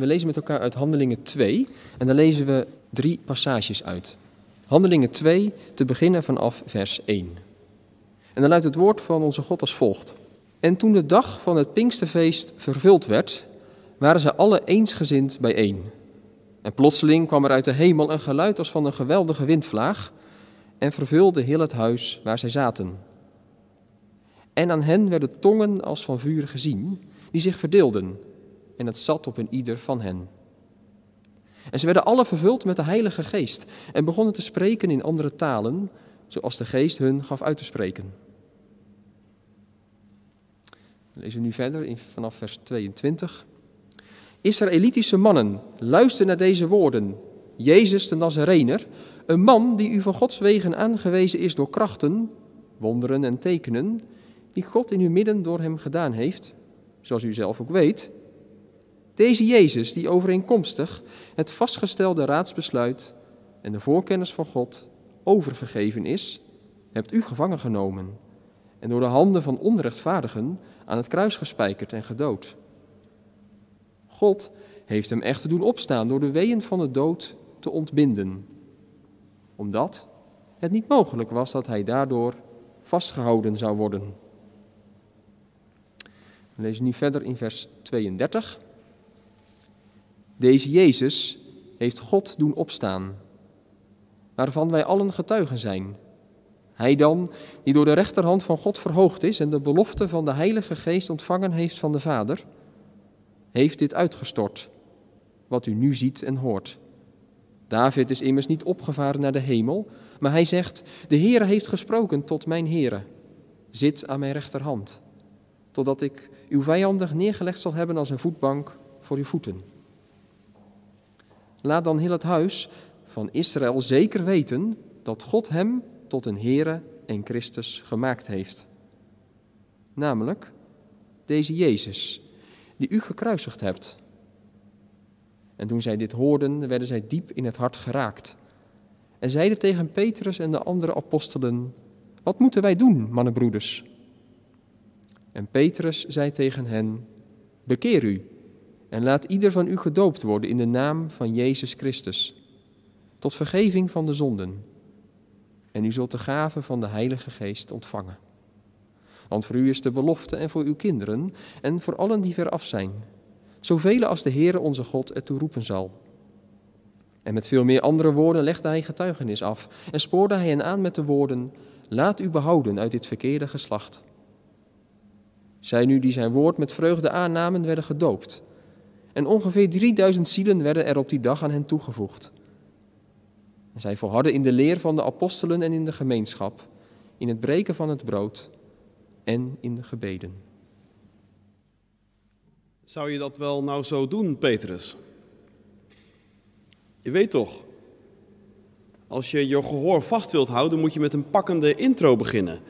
We lezen met elkaar uit Handelingen 2 en daar lezen we drie passages uit. Handelingen 2, te beginnen vanaf vers 1. En dan luidt het woord van onze God als volgt. En toen de dag van het Pinksterfeest vervuld werd, waren ze alle eensgezind bijeen. En plotseling kwam er uit de hemel een geluid als van een geweldige windvlaag en vervulde heel het huis waar zij zaten. En aan hen werden tongen als van vuur gezien, die zich verdeelden, en het zat op een ieder van hen. En ze werden alle vervuld met de Heilige Geest en begonnen te spreken in andere talen, zoals de Geest hun gaf uit te spreken. We lezen nu verder in, vanaf vers 22. Israëlitische mannen, luister naar deze woorden. Jezus de Nazarener, een man die u van Gods wegen aangewezen is door krachten, wonderen en tekenen, die God in uw midden door hem gedaan heeft, zoals u zelf ook weet. Deze Jezus, die overeenkomstig het vastgestelde raadsbesluit en de voorkennis van God overgegeven is, hebt u gevangen genomen en door de handen van onrechtvaardigen aan het kruis gespijkerd en gedood. God heeft hem echter doen opstaan door de weeën van de dood te ontbinden, omdat het niet mogelijk was dat hij daardoor vastgehouden zou worden. We lezen nu verder in vers 32. Deze Jezus heeft God doen opstaan, waarvan wij allen getuigen zijn. Hij dan, die door de rechterhand van God verhoogd is en de belofte van de Heilige Geest ontvangen heeft van de Vader, heeft dit uitgestort, wat u nu ziet en hoort. David is immers niet opgevaren naar de hemel, maar hij zegt, de Heere heeft gesproken tot mijn Heere, zit aan mijn rechterhand, totdat ik uw vijandig neergelegd zal hebben als een voetbank voor uw voeten. Laat dan heel het huis van Israël zeker weten dat God hem tot een Heere en Christus gemaakt heeft. Namelijk deze Jezus, die u gekruisigd hebt. En toen zij dit hoorden, werden zij diep in het hart geraakt. En zeiden tegen Petrus en de andere apostelen: Wat moeten wij doen, mannenbroeders? En Petrus zei tegen hen: Bekeer u en laat ieder van u gedoopt worden in de naam van Jezus Christus, tot vergeving van de zonden. En u zult de gave van de Heilige Geest ontvangen. Want voor u is de belofte en voor uw kinderen en voor allen die ver af zijn, zoveel als de Heere onze God ertoe roepen zal. En met veel meer andere woorden legde hij getuigenis af en spoorde hij hen aan met de woorden: Laat u behouden uit dit verkeerde geslacht. Zij nu die zijn woord met vreugde aannamen, werden gedoopt. En ongeveer 3000 zielen werden er op die dag aan hen toegevoegd. En zij volharden in de leer van de apostelen en in de gemeenschap, in het breken van het brood en in de gebeden. Zou je dat wel nou zo doen, Petrus? Je weet toch, als je je gehoor vast wilt houden, moet je met een pakkende intro beginnen.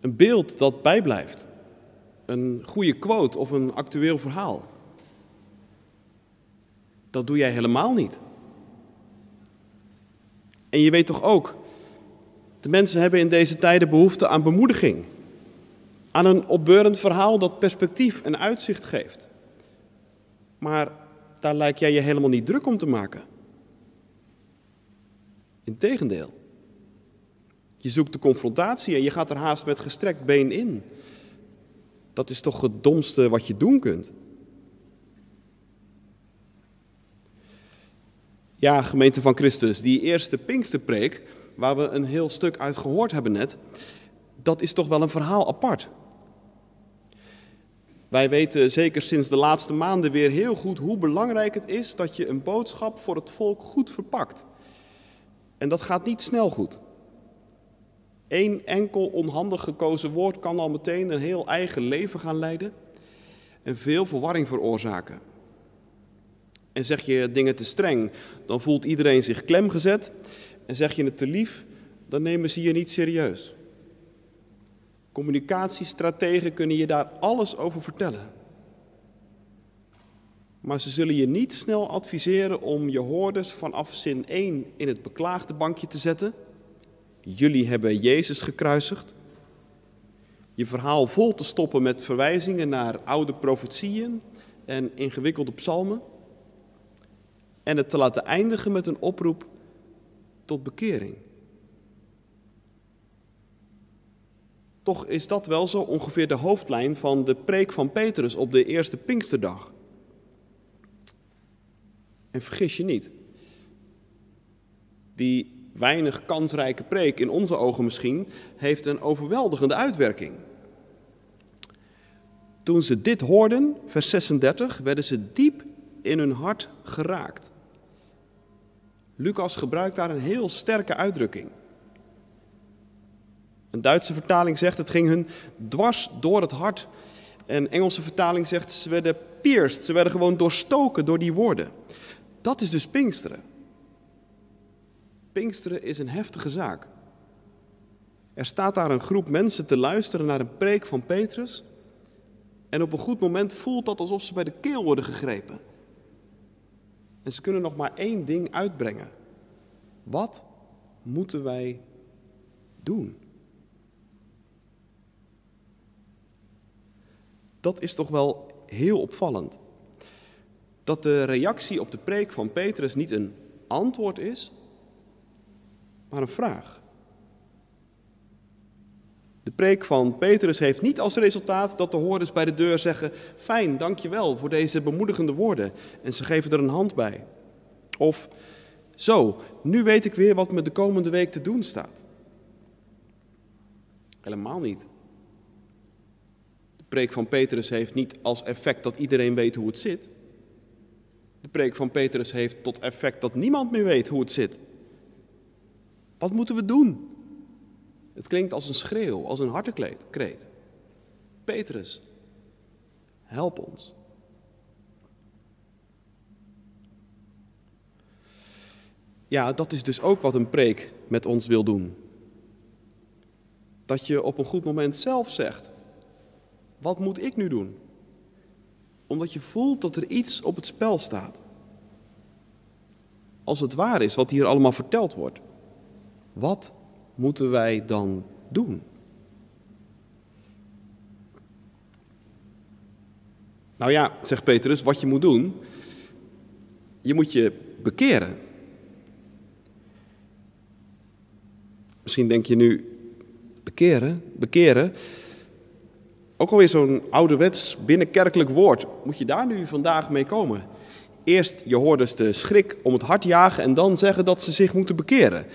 Een beeld dat bijblijft. Een goede quote of een actueel verhaal. Dat doe jij helemaal niet. En je weet toch ook, de mensen hebben in deze tijden behoefte aan bemoediging. Aan een opbeurend verhaal dat perspectief en uitzicht geeft. Maar daar lijkt jij je helemaal niet druk om te maken. Integendeel. Je zoekt de confrontatie en je gaat er haast met gestrekt been in. Dat is toch het domste wat je doen kunt. Ja, gemeente van Christus, die eerste Pinksterpreek, waar we een heel stuk uit gehoord hebben net, dat is toch wel een verhaal apart. Wij weten zeker sinds de laatste maanden weer heel goed hoe belangrijk het is dat je een boodschap voor het volk goed verpakt. En dat gaat niet snel goed. Eén enkel onhandig gekozen woord kan al meteen een heel eigen leven gaan leiden en veel verwarring veroorzaken. En zeg je dingen te streng, dan voelt iedereen zich klemgezet. En zeg je het te lief, dan nemen ze je niet serieus. Communicatiestrategen kunnen je daar alles over vertellen. Maar ze zullen je niet snel adviseren om je hoorders vanaf zin 1 in het beklaagde bankje te zetten. Jullie hebben Jezus gekruisigd. Je verhaal vol te stoppen met verwijzingen naar oude profetieën en ingewikkelde psalmen. En het te laten eindigen met een oproep tot bekering. Toch is dat wel zo ongeveer de hoofdlijn van de preek van Petrus op de eerste Pinksterdag. En vergis je niet, die weinig kansrijke preek, in onze ogen misschien, heeft een overweldigende uitwerking. Toen ze dit hoorden, vers 36, werden ze diep in hun hart geraakt. Lucas gebruikt daar een heel sterke uitdrukking. Een Duitse vertaling zegt het ging hun dwars door het hart. Een Engelse vertaling zegt ze werden pierced, ze werden gewoon doorstoken door die woorden. Dat is dus Pinksteren. Pinksteren is een heftige zaak. Er staat daar een groep mensen te luisteren naar een preek van Petrus. En op een goed moment voelt dat alsof ze bij de keel worden gegrepen. En ze kunnen nog maar één ding uitbrengen. Wat moeten wij doen? Dat is toch wel heel opvallend. Dat de reactie op de preek van Petrus niet een antwoord is, maar een vraag. De preek van Petrus heeft niet als resultaat dat de hoorders bij de deur zeggen: Fijn, dankjewel voor deze bemoedigende woorden. En ze geven er een hand bij. Of zo, nu weet ik weer wat me de komende week te doen staat. Helemaal niet. De preek van Petrus heeft niet als effect dat iedereen weet hoe het zit. De preek van Petrus heeft tot effect dat niemand meer weet hoe het zit. Wat moeten we doen? Het klinkt als een schreeuw, als een hartekreet. Petrus, help ons. Ja, dat is dus ook wat een preek met ons wil doen. Dat je op een goed moment zelf zegt: Wat moet ik nu doen? Omdat je voelt dat er iets op het spel staat. Als het waar is wat hier allemaal verteld wordt, wat moeten wij dan doen? Nou ja, zegt Petrus, wat je moet doen, je moet je bekeren. Misschien denk je nu, bekeren, bekeren. Ook alweer zo'n ouderwets binnenkerkelijk woord. Moet je daar nu vandaag mee komen? Eerst je hoorders de schrik om het hart jagen en dan zeggen dat ze zich moeten bekeren.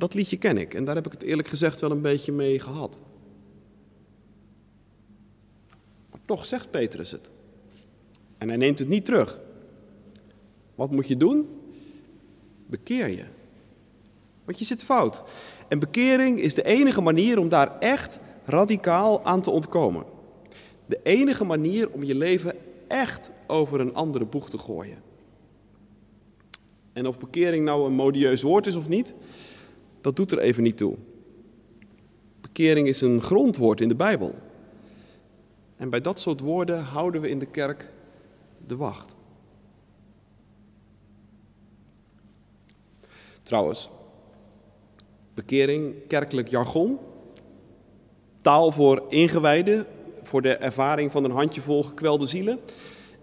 Dat liedje ken ik en daar heb ik het eerlijk gezegd wel een beetje mee gehad. Toch zegt Petrus het. En hij neemt het niet terug. Wat moet je doen? Bekeer je. Want je zit fout. En bekering is de enige manier om daar echt radicaal aan te ontkomen. De enige manier om je leven echt over een andere boeg te gooien. En of bekering nou een modieus woord is of niet, dat doet er even niet toe. Bekering is een grondwoord in de Bijbel. En bij dat soort woorden houden we in de kerk de wacht. Trouwens, bekering, kerkelijk jargon, taal voor ingewijden, voor de ervaring van een handjevol gekwelde zielen.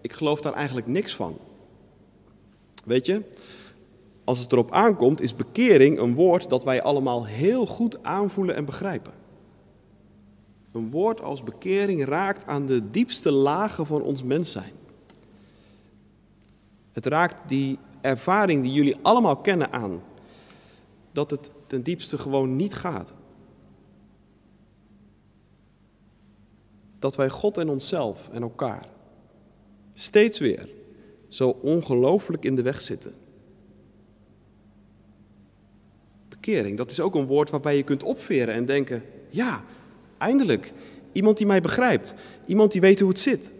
Ik geloof daar eigenlijk niks van. Weet je, als het erop aankomt, is bekering een woord dat wij allemaal heel goed aanvoelen en begrijpen. Een woord als bekering raakt aan de diepste lagen van ons mens zijn. Het raakt die ervaring die jullie allemaal kennen aan. Dat het ten diepste gewoon niet gaat. Dat wij God en onszelf en elkaar steeds weer zo ongelooflijk in de weg zitten. Bekering, dat is ook een woord waarbij je kunt opveren en denken: ja, eindelijk, iemand die mij begrijpt, iemand die weet hoe het zit.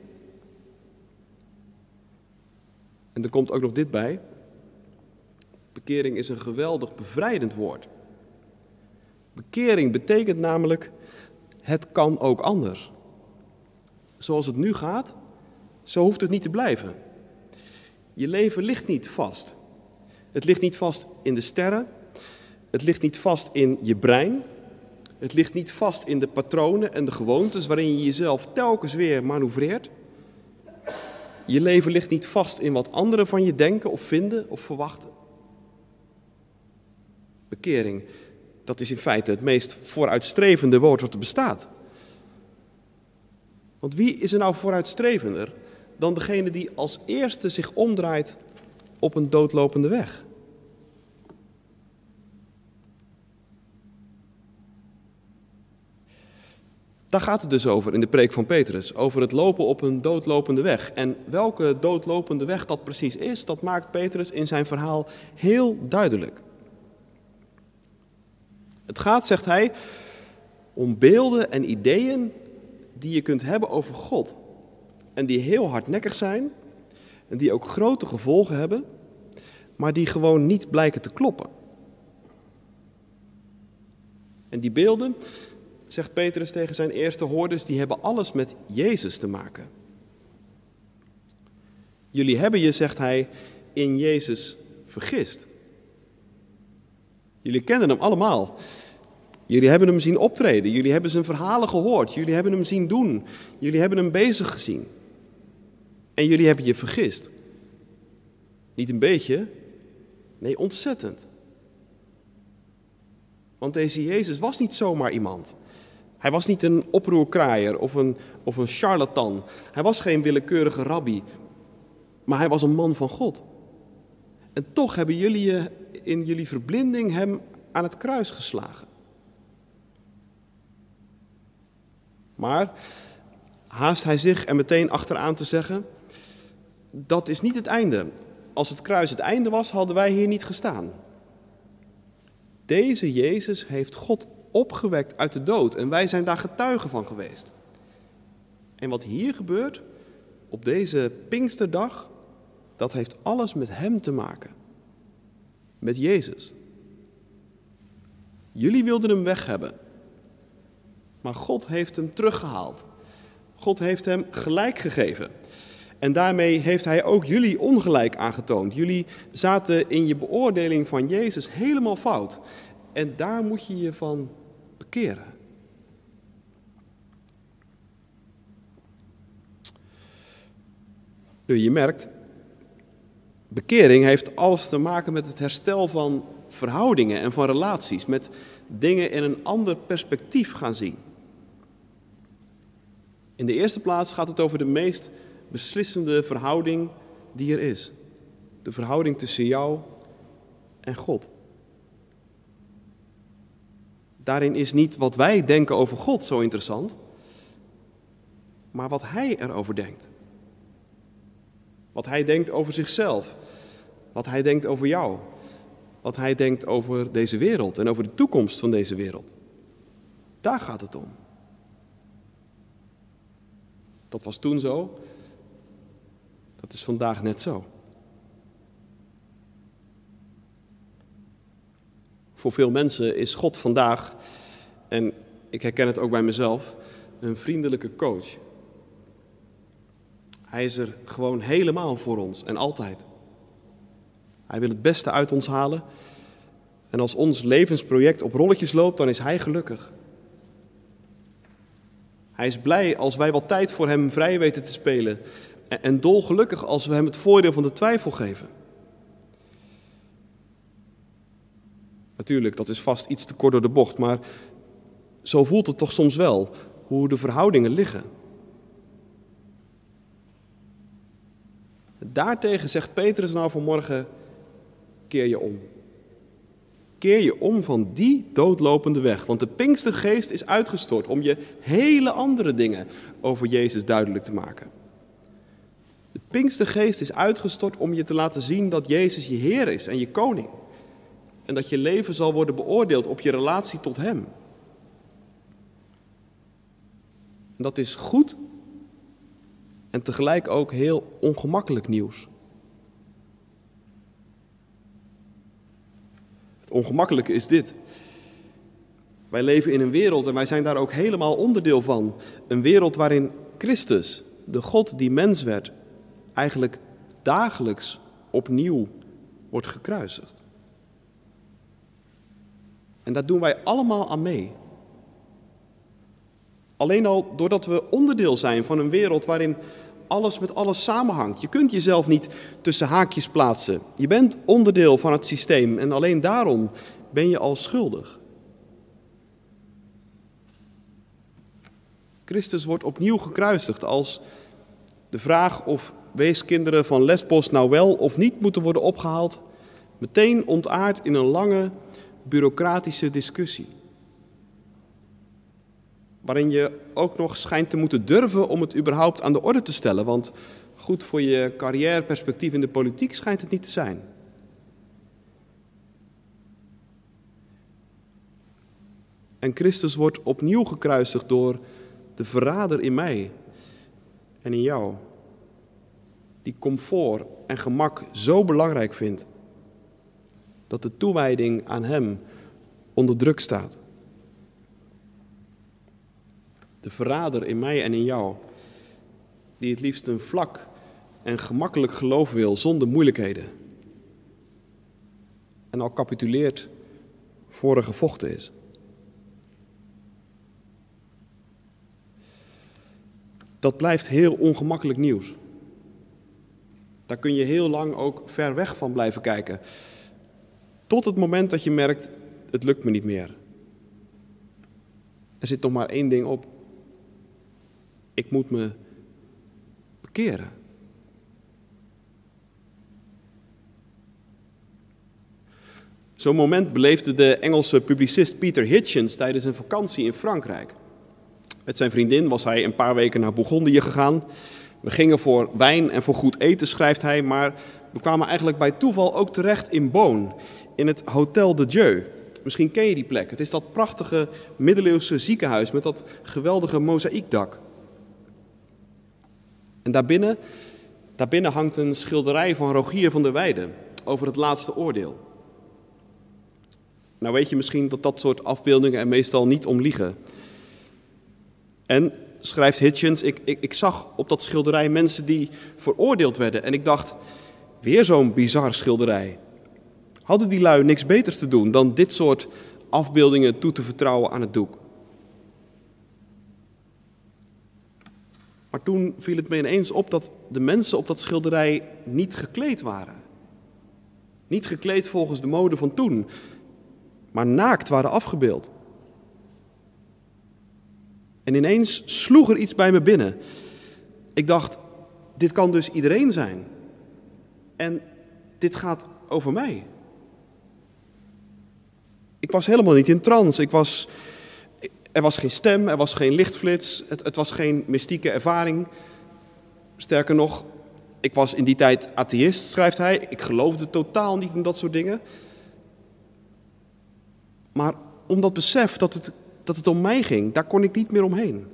En er komt ook nog dit bij. Bekering is een geweldig bevrijdend woord. Bekering betekent namelijk, het kan ook anders. Zoals het nu gaat, zo hoeft het niet te blijven. Je leven ligt niet vast. Het ligt niet vast in de sterren. Het ligt niet vast in je brein. Het ligt niet vast in de patronen en de gewoontes waarin je jezelf telkens weer manoeuvreert. Je leven ligt niet vast in wat anderen van je denken of vinden of verwachten. Bekering, dat is in feite het meest vooruitstrevende woord wat er bestaat. Want wie is er nou vooruitstrevender dan degene die als eerste zich omdraait op een doodlopende weg? Daar gaat het dus over in de preek van Petrus, over het lopen op een doodlopende weg. En welke doodlopende weg dat precies is, dat maakt Petrus in zijn verhaal heel duidelijk. Het gaat, zegt hij, om beelden en ideeën die je kunt hebben over God. En die heel hardnekkig zijn en die ook grote gevolgen hebben, maar die gewoon niet blijken te kloppen. En die beelden, zegt Petrus tegen zijn eerste hoorders, die hebben alles met Jezus te maken. Jullie hebben je, zegt hij, in Jezus vergist. Jullie kennen hem allemaal. Jullie hebben hem zien optreden. Jullie hebben zijn verhalen gehoord. Jullie hebben hem zien doen. Jullie hebben hem bezig gezien. En jullie hebben je vergist. Niet een beetje, nee, ontzettend. Want deze Jezus was niet zomaar iemand. Hij was niet een oproerkraaier of een, of een charlatan. Hij was geen willekeurige rabbi. Maar hij was een man van God. En toch hebben jullie je in jullie verblinding hem aan het kruis geslagen. Maar haast hij zich er meteen achteraan te zeggen: Dat is niet het einde. Als het kruis het einde was, hadden wij hier niet gestaan. Deze Jezus heeft God opgewekt uit de dood en wij zijn daar getuigen van geweest. En wat hier gebeurt op deze Pinksterdag, dat heeft alles met Hem te maken. Met Jezus. Jullie wilden Hem weg hebben. Maar God heeft hem teruggehaald. God heeft hem gelijk gegeven. En daarmee heeft hij ook jullie ongelijk aangetoond. Jullie zaten in je beoordeling van Jezus helemaal fout. En daar moet je je van Nu, je merkt, bekering heeft alles te maken met het herstel van verhoudingen en van relaties. Met dingen in een ander perspectief gaan zien. In de eerste plaats gaat het over de meest beslissende verhouding die er is. De verhouding tussen jou en God. Daarin is niet wat wij denken over God zo interessant, maar wat Hij erover denkt. Wat Hij denkt over zichzelf, wat Hij denkt over jou, wat Hij denkt over deze wereld en over de toekomst van deze wereld. Daar gaat het om. Dat was toen zo. Dat is vandaag net zo. Voor veel mensen is God vandaag, en ik herken het ook bij mezelf, een vriendelijke coach. Hij is er gewoon helemaal voor ons en altijd. Hij wil het beste uit ons halen. En als ons levensproject op rolletjes loopt, dan is hij gelukkig. Hij is blij als wij wat tijd voor hem vrij weten te spelen. En dolgelukkig als we hem het voordeel van de twijfel geven. Natuurlijk, dat is vast iets te kort door de bocht, maar zo voelt het toch soms wel hoe de verhoudingen liggen. Daartegen zegt Petrus nou vanmorgen: keer je om. Keer je om van die doodlopende weg. Want de Pinkstergeest is uitgestort om je hele andere dingen over Jezus duidelijk te maken. De Pinkstergeest is uitgestort om je te laten zien dat Jezus je Heer is en je koning. En dat je leven zal worden beoordeeld op je relatie tot Hem. En dat is goed en tegelijk ook heel ongemakkelijk nieuws. Het ongemakkelijke is dit. Wij leven in een wereld en wij zijn daar ook helemaal onderdeel van. Een wereld waarin Christus, de God die mens werd, eigenlijk dagelijks opnieuw wordt gekruisigd. En daar doen wij allemaal aan mee. Alleen al doordat we onderdeel zijn van een wereld waarin alles met alles samenhangt. Je kunt jezelf niet tussen haakjes plaatsen. Je bent onderdeel van het systeem en alleen daarom ben je al schuldig. Christus wordt opnieuw gekruisigd als de vraag of weeskinderen van Lesbos nou wel of niet moeten worden opgehaald, meteen ontaard in een lange bureaucratische discussie. Waarin je ook nog schijnt te moeten durven om het überhaupt aan de orde te stellen, want goed voor je carrièreperspectief in de politiek schijnt het niet te zijn. En Christus wordt opnieuw gekruisigd door de verrader in mij en in jou, die comfort en gemak zo belangrijk vindt dat de toewijding aan Hem onder druk staat. De verrader in mij en in jou, die het liefst een vlak en gemakkelijk geloof wil zonder moeilijkheden. En al capituleert voor er gevochten is. dat blijft heel ongemakkelijk nieuws. Daar kun je heel lang ook ver weg van blijven kijken. Tot het moment dat je merkt, het lukt me niet meer. Er zit nog maar één ding op. Ik moet me bekeren. Zo'n moment beleefde de Engelse publicist Peter Hitchens tijdens een vakantie in Frankrijk. Met zijn vriendin was hij een paar weken naar Bourgondië gegaan. We gingen voor wijn en voor goed eten, schrijft hij, maar we kwamen eigenlijk bij toeval ook terecht in Boon, in het Hotel de Dieu. Misschien ken je die plek. Het is dat prachtige middeleeuwse ziekenhuis met dat geweldige mozaïekdak. En daarbinnen, daarbinnen hangt een schilderij van Rogier van der Weijden over het laatste oordeel. Nou weet je misschien dat dat soort afbeeldingen er meestal niet om liegen. En schrijft Hitchens, ik, ik, ik zag op dat schilderij mensen die veroordeeld werden. En ik dacht, weer zo'n bizar schilderij. Hadden die lui niks beters te doen dan dit soort afbeeldingen toe te vertrouwen aan het doek? Maar toen viel het me ineens op dat de mensen op dat schilderij niet gekleed waren. Niet gekleed volgens de mode van toen, maar naakt waren afgebeeld. En ineens sloeg er iets bij me binnen. Ik dacht, dit kan dus iedereen zijn. En dit gaat over mij. Ik was helemaal niet in trance. Ik was, er was geen stem, er was geen lichtflits, het, het was geen mystieke ervaring. Sterker nog, ik was in die tijd atheïst, schrijft hij. Ik geloofde totaal niet in dat soort dingen. Maar om dat besef dat het dat het om mij ging, daar kon ik niet meer omheen.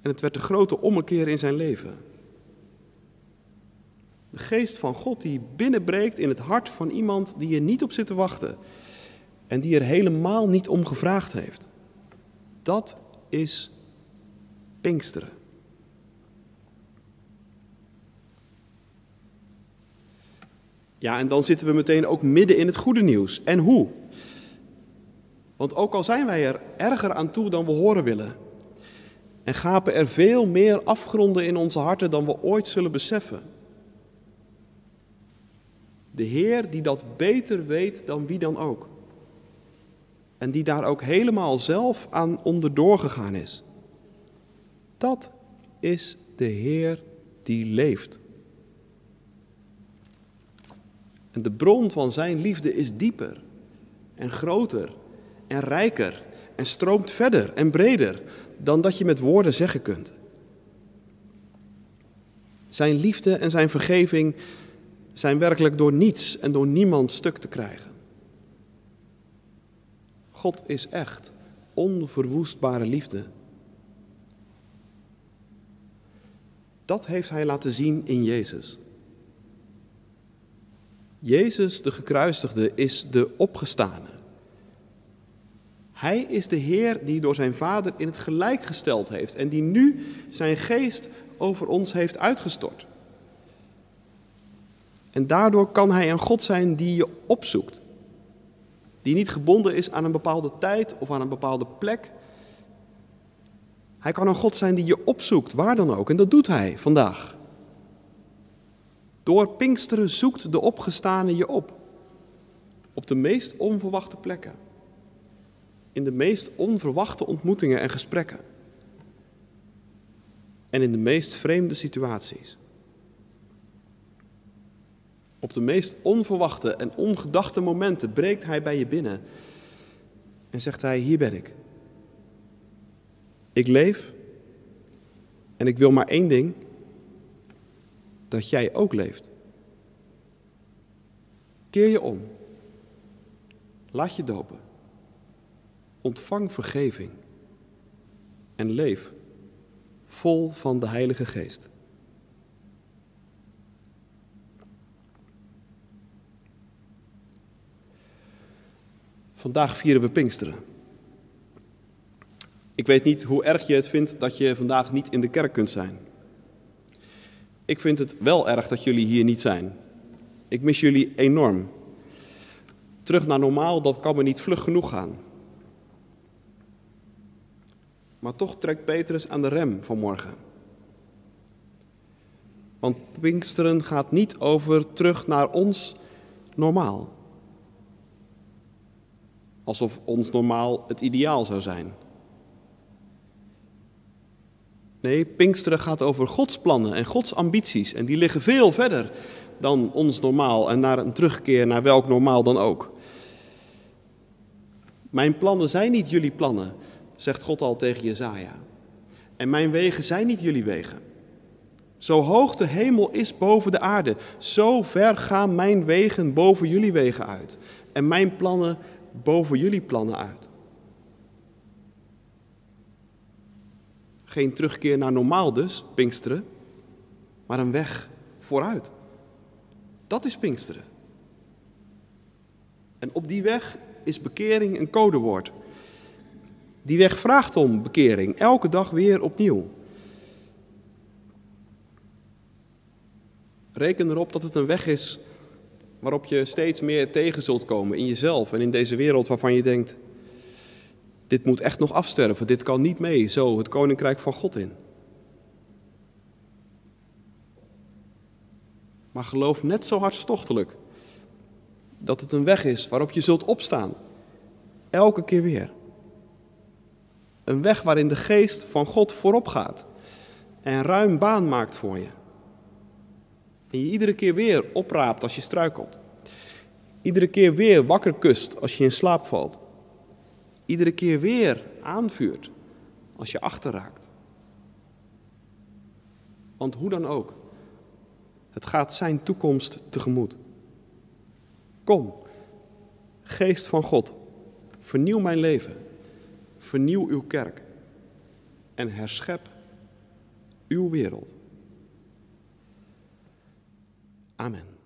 En het werd een grote ommekeer in zijn leven. De geest van God die binnenbreekt in het hart van iemand die er niet op zit te wachten. En die er helemaal niet om gevraagd heeft. Dat is Pinksteren. Ja, en dan zitten we meteen ook midden in het goede nieuws. En hoe? Want ook al zijn wij er erger aan toe dan we horen willen, en gapen er veel meer afgronden in onze harten dan we ooit zullen beseffen. De Heer die dat beter weet dan wie dan ook. En die daar ook helemaal zelf aan onderdoor gegaan is. Dat is de Heer die leeft. En de bron van zijn liefde is dieper en groter en rijker en stroomt verder en breder dan dat je met woorden zeggen kunt. Zijn liefde en zijn vergeving zijn werkelijk door niets en door niemand stuk te krijgen. God is echt onverwoestbare liefde. Dat heeft hij laten zien in Jezus. Jezus, de gekruisigde, is de opgestane. Hij is de Heer die door zijn Vader in het gelijk gesteld heeft en die nu zijn geest over ons heeft uitgestort. En daardoor kan Hij een God zijn die je opzoekt. Die niet gebonden is aan een bepaalde tijd of aan een bepaalde plek. Hij kan een God zijn die je opzoekt, waar dan ook. En dat doet hij vandaag. Door Pinksteren zoekt de opgestane je op. Op de meest onverwachte plekken. In de meest onverwachte ontmoetingen en gesprekken. En in de meest vreemde situaties. Op de meest onverwachte en ongedachte momenten breekt hij bij je binnen en zegt hij: Hier ben ik. Ik leef en ik wil maar één ding: dat jij ook leeft. Keer je om. Laat je dopen. Ontvang vergeving. En leef vol van de Heilige Geest. Vandaag vieren we Pinksteren. Ik weet niet hoe erg je het vindt dat je vandaag niet in de kerk kunt zijn. Ik vind het wel erg dat jullie hier niet zijn. Ik mis jullie enorm. Terug naar normaal, dat kan me niet vlug genoeg gaan. Maar toch trekt Petrus aan de rem vanmorgen. Want Pinksteren gaat niet over terug naar ons normaal. Alsof ons normaal het ideaal zou zijn. Nee, Pinksteren gaat over Gods plannen en Gods ambities. En die liggen veel verder dan ons normaal en naar een terugkeer naar welk normaal dan ook. Mijn plannen zijn niet jullie plannen, zegt God al tegen Jezaja. En mijn wegen zijn niet jullie wegen. Zo hoog de hemel is boven de aarde, zo ver gaan mijn wegen boven jullie wegen uit. En mijn plannen boven jullie plannen uit. Geen terugkeer naar normaal dus, Pinksteren, maar een weg vooruit. Dat is Pinksteren. En op die weg is bekering een codewoord. Die weg vraagt om bekering, elke dag weer opnieuw. Reken erop dat het een weg is waarop je steeds meer tegen zult komen in jezelf en in deze wereld waarvan je denkt, dit moet echt nog afsterven, dit kan niet mee, zo het koninkrijk van God in. Maar geloof net zo hartstochtelijk dat het een weg is waarop je zult opstaan, elke keer weer. Een weg waarin de geest van God voorop gaat en ruim baan maakt voor je. En je iedere keer weer opraapt als je struikelt. Iedere keer weer wakker kust als je in slaap valt. Iedere keer weer aanvuurt als je achterraakt. Want hoe dan ook, het gaat zijn toekomst tegemoet. Kom, geest van God, vernieuw mijn leven, vernieuw uw kerk en herschep uw wereld. Amen.